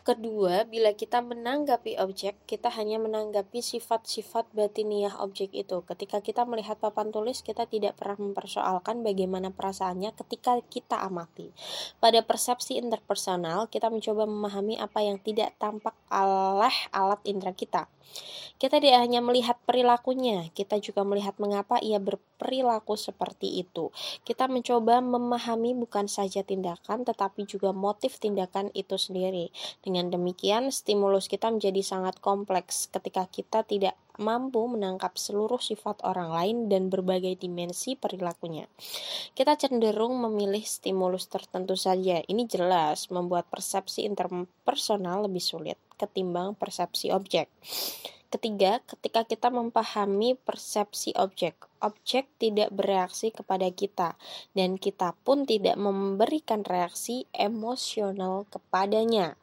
Kedua, bila kita menanggapi objek, kita hanya menanggapi sifat-sifat batiniah objek itu. Ketika kita melihat papan tulis, kita tidak pernah mempersoalkan bagaimana perasaannya ketika kita amati. Pada persepsi interpersonal, kita mencoba memahami apa yang tidak tampak oleh alat indera kita. Kita tidak hanya melihat perilakunya, kita juga melihat mengapa ia berperilaku seperti itu. Kita mencoba memahami bukan saja tindakan, tetapi juga motif tindakan itu sendiri. Dengan demikian, stimulus kita menjadi sangat kompleks ketika kita tidak mampu menangkap seluruh sifat orang lain dan berbagai dimensi perilakunya. Kita cenderung memilih stimulus tertentu saja. Ini jelas membuat persepsi interpersonal lebih sulit ketimbang persepsi objek. Ketiga, ketika kita memahami persepsi objek, objek tidak bereaksi kepada kita, dan kita pun tidak memberikan reaksi emosional kepadanya.